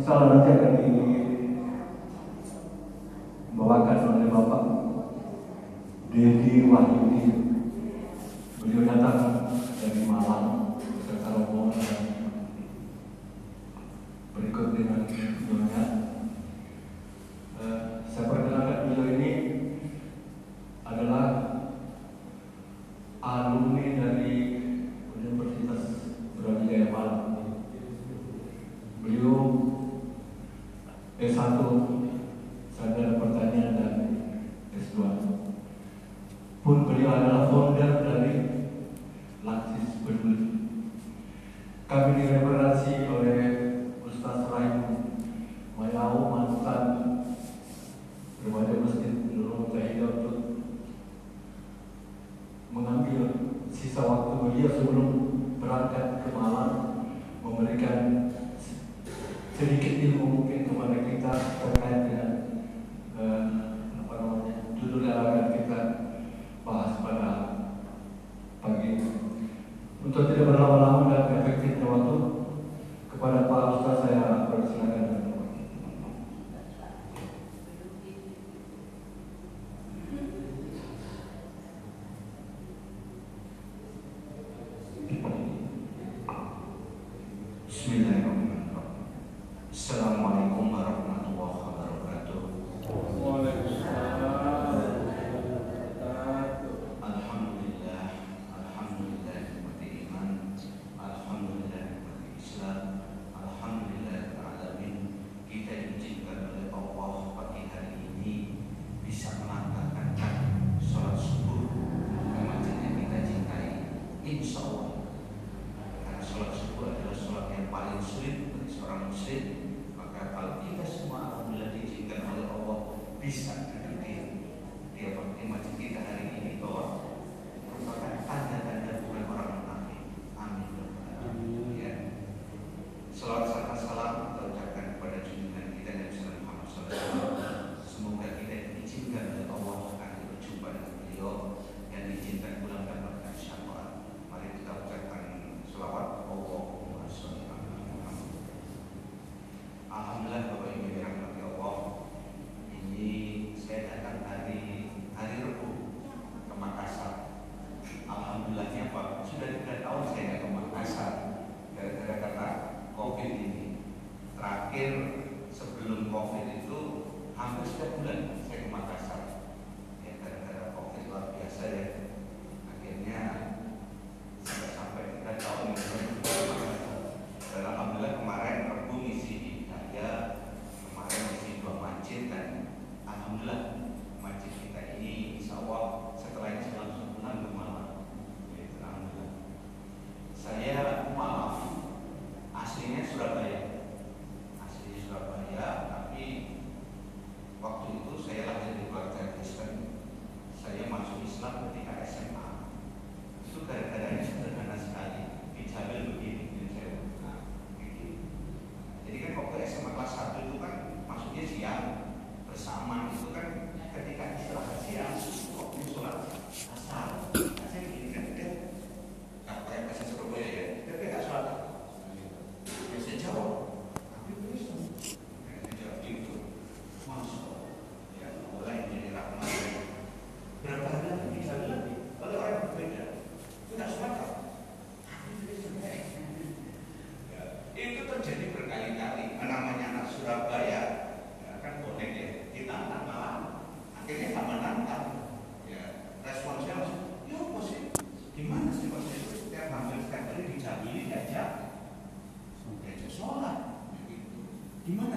insya nanti akan dibawakan oleh Bapak Dedi Wahyudi. Beliau datang dari Malang ke Karawang berikut dengan beliaunya mengantarkan ke Malang, memberikan sedikit ilmu mungkin kepada kita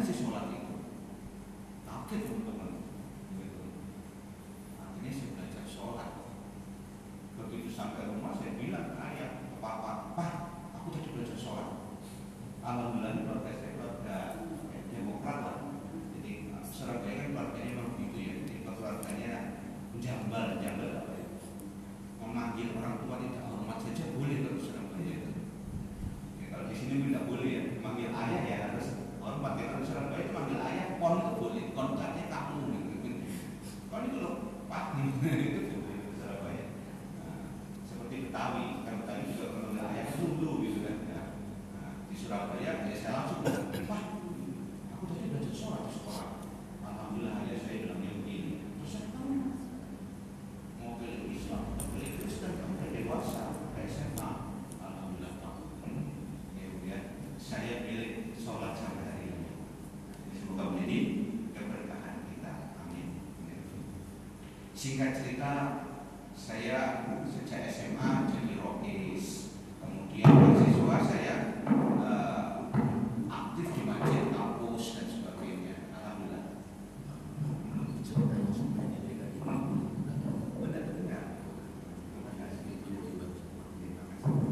transitional learning. Now, Singkat cerita, saya sejak SMA jadi rokis. Kemudian mahasiswa saya eh, aktif di masjid, kampus dan sebagainya. Alhamdulillah. Benar-benar. Terima kasih. Terima kasih.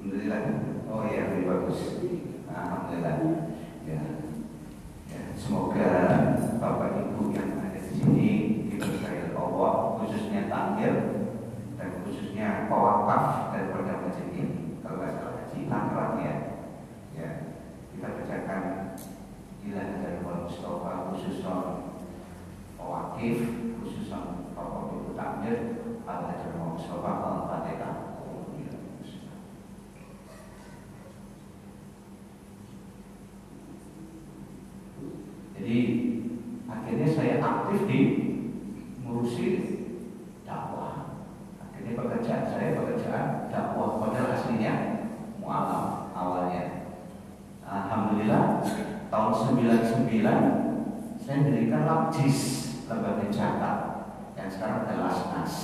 Alhamdulillah. Oh ya, lebih bagus. Alhamdulillah. Ya. ya. Semoga Bapak Ibu yang ada di sini diberkahi Allah, khususnya takdir dan khususnya pewakaf daripada masjid ini. Kalau nggak salah haji takrat ya. Ya. Kita bacakan ilah dari Mustafa khususnya pewakif khususnya takdir Allah dari Mustafa al-Fatihah. Jadi akhirnya saya aktif di ngurusi dakwah. Akhirnya pekerjaan saya pekerjaan dakwah padahal aslinya mualaf awalnya. Alhamdulillah tahun 99 saya mendirikan Labjis lembaga zakat yang sekarang ada Lasnas.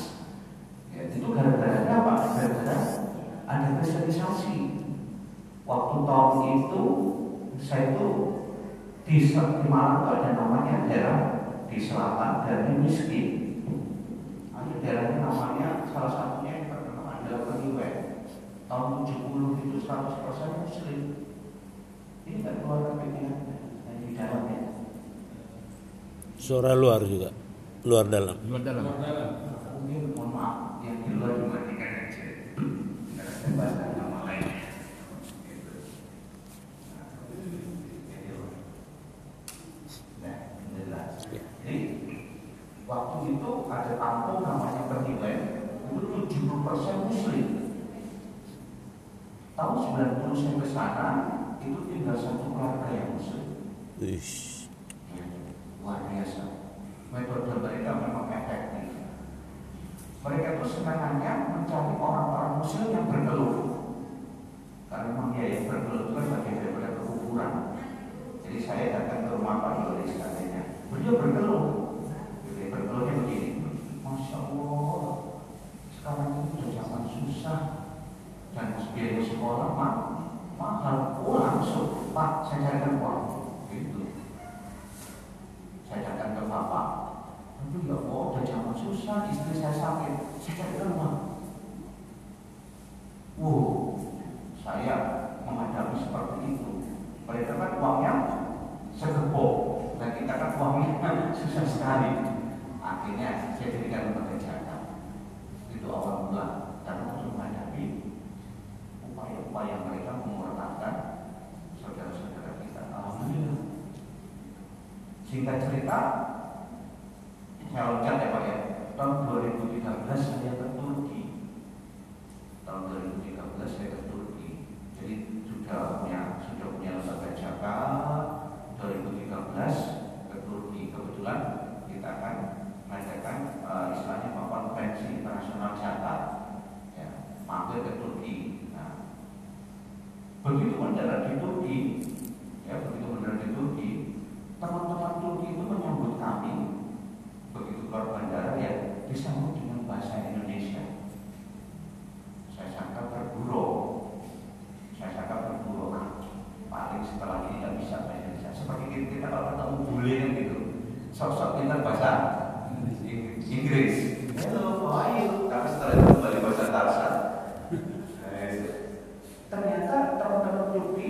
Ya, itu gara-gara apa? Gara-gara ada kristalisasi. Waktu tahun itu saya itu di, di itu ada namanya daerah di selatan dari miskin. Ada daerahnya namanya salah satunya yang terkenal adalah Keliwe. Tahun 70 itu 100% muslim. Ini kan keluar di dalamnya. Suara luar juga, luar dalam. Luar dalam. Mungkin mohon maaf yang di luar dimatikan aja. Nggak ada bahasa nama lainnya. Alhamdulillah. Jadi waktu itu ada kampung namanya itu 70% muslim. Tahun 90 saya ke sana itu tinggal satu keluarga yang muslim. Ya, luar biasa. Metode mereka memang efektif. Mereka itu senangannya mencari orang-orang muslim yang berkeluh. Karena memang dia yang berkeluh itu kan daripada kekufuran. Jadi saya datang ke rumah Pak Yoris katanya. Beliau berkeluh. Beliau berkeluhnya begini. Masya Allah, sekarang ini sudah zaman susah. Dan biaya sekolah mah mahal. Oh langsung, Pak, saya carikan uang. Gitu. Saya datang ke bapak. Aduh ya Allah, udah zaman susah, istri saya sakit. Saya carikan uang. Wow, saya menghadapi seperti itu. Mereka kan uangnya segepok, dan kita kan uangnya susah sekali. Akhirnya saya jadikan lembaga zakat. Itu awal mula dan untuk menghadapi upaya-upaya mereka mengorbankan saudara-saudara kita. Alhamdulillah. Singkat cerita, saya loncat ya Pak ya. Tahun 2013 saya ke Turki. Tahun 2013 saya ke Turki. Jadi sudah punya sudah punya lembaga zakat. 2013 ke Turki kebetulan kita akan mengadakan uh, istilahnya apa, konferensi internasional zakat. Ya, mampir ke Turki. Nah, mendarat di Turki, ya begitu mendarat di Turki, teman-teman Turki itu menyambut kami begitu keluar bandara ya disambut dengan bahasa Indonesia. Saya sangka bergurau, saya sangka bergurau ah, paling setelah ini tidak bisa bahasa Indonesia. Seperti kita, kita kalau ketemu bule kan gitu, sok-sok pintar bahasa Inggris. Halo, how are you? Tapi setelah itu kembali bahasa Tarsan. Ternyata teman-teman Turki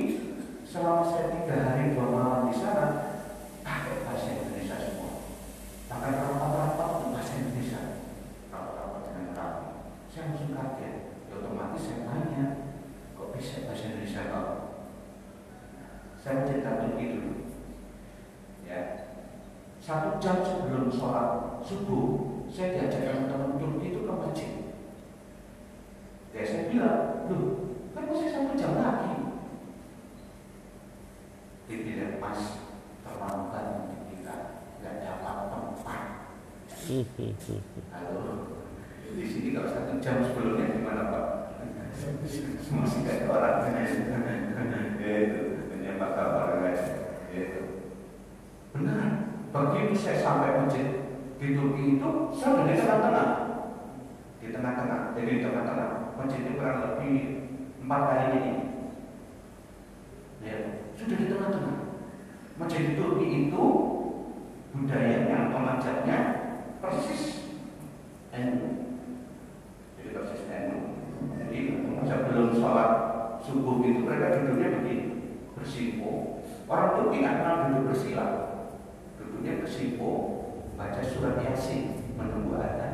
selama saya tiga hari dua malam di sana pakai bahasa Indonesia semua. Bahkan rapat-rapat itu bahasa Indonesia. Rapat-rapat dengan kami. Saya langsung kaget. Ya, otomatis saya tanya, kok bisa bahasa Indonesia kok? Saya cerita Turki dulu. Ya. Satu jam sebelum sholat subuh, saya diajak teman-teman Turki itu ke masjid. Ya saya bilang, loh, kan masih satu jam lagi. di sini kalau satu jam sebelumnya gimana Pak? Masih kayak orang. Ya itu. Menyembah kabar ya itu. Benar. Begitu saya sampai masjid di Turki itu saya di tengah-tengah. Di tengah-tengah. Jadi di tengah-tengah. Masjidnya kurang lebih empat kali ini. Ya sudah di tengah-tengah. Masjid di Turki itu budayanya pemajatnya persis NU jadi persis NU jadi sebelum sholat subuh itu mereka duduknya begini bersimpu orang Turki nggak kenal duduk bersila duduknya bersimpu baca surat yasin menunggu ada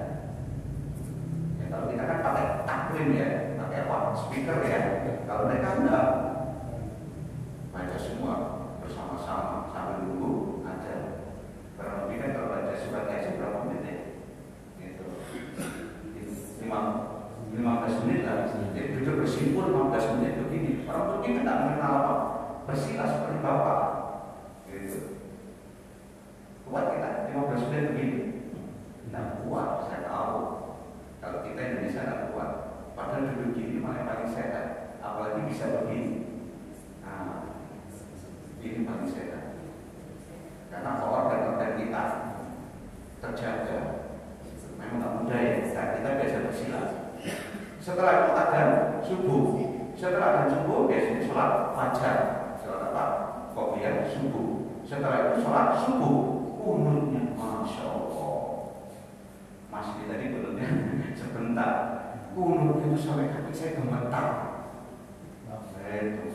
ya, kalau kita kan pakai taklim ya pakai apa? Speaker ya. Kalau mereka enggak baca semua bersama-sama sambil nunggu lebih kan kalau baca surat yasin berapa menit ya? Gitu. Lima lima belas menit lah jadi duduk bersimpul lima belas menit begini. Orang kan tidak mengenal apa. Bersila seperti bapak. Gitu. Kuat kita lima belas menit begini. Tidak kuat saya tahu. Kalau kita Indonesia tidak kuat. Padahal duduk gini malah paling sehat. Apalagi bisa begini. Nah ini paling sehat karena organ-organ kita terjaga. Memang nggak mudah ya. Nah, kita biasa bersila setelah itu ada subuh. Setelah ada subuh biasanya sholat fajar. Sholat apa? Kopiah subuh. Setelah itu sholat subuh kunutnya. Masya allah. Masih tadi kunutnya sebentar. Kunut itu sampai kaki saya gemetar. Nah, itu.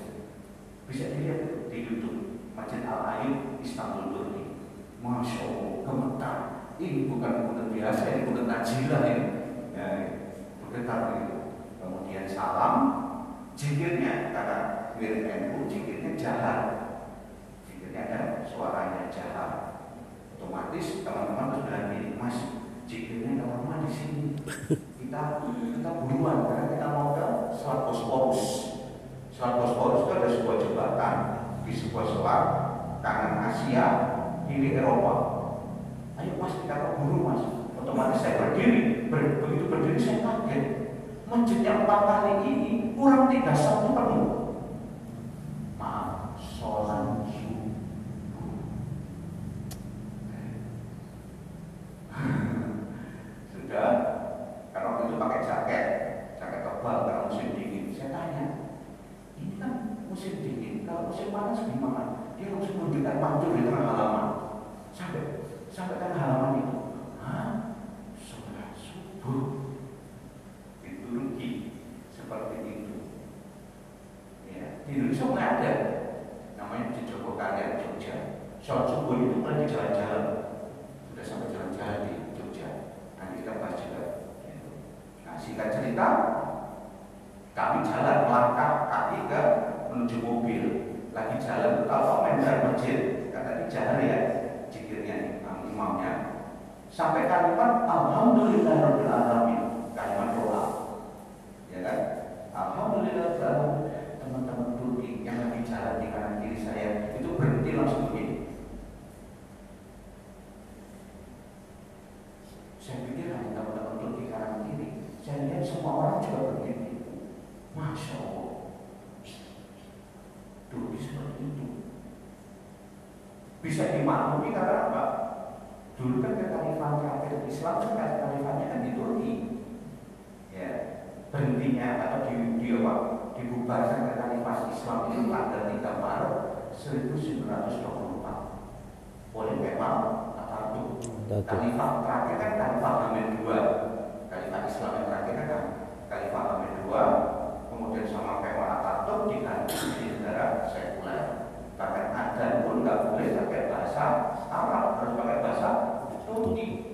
Bisa dilihat di YouTube Masjid Al Ayub Istanbul Turki masya allah gemetar. Ini bukan kunut biasa ini kunut najilah ini. Ya, bergetar begitu kemudian salam jikirnya karena mirip NU jikirnya jahat jikirnya ada suaranya jahat otomatis teman-teman harus bilang gini mas jikirnya nggak lama di sini. Kita kita buruan karena kita mau ke Selat Bosporus itu ada sebuah jembatan di sebuah selat kanan Asia kiri Eropa. Ayo mas kita buru mas. Otomatis saya berdiri. Ber, begitu berdiri saya kaget. Masjid yang empat kali ini kurang tiga satu penuh. Maaf sholat Amen. Sampai kalimat Alhamdulillah Rabbil Alamin. Kalimat doa. Ya kan? Alhamdulillah teman-teman Turki yang lagi jalan di kanan kiri saya itu berhenti langsung begini. Saya pikir hanya teman-teman Turki kanan kiri. Saya lihat semua orang juga begini. Masya Allah. Turki seperti itu. Bisa dimaklumi karena apa? Dulu kan kekhalifahan terakhir Islam kan kekhalifahannya kan di Turki. Ya, berhentinya atau di, di apa? Dibubarkan kekhalifahan Islam itu tanggal 3 Maret 1924 oleh Kemal Atatürk. Khalifah terakhir kan Khalifah Hamid II. Khalifah Islam yang terakhir kan Khalifah Hamid II. Kemudian sama Kemal Atatürk diganti di negara sekuler. Bahkan adzan pun nggak boleh pakai bahasa Arab, harus pakai bahasa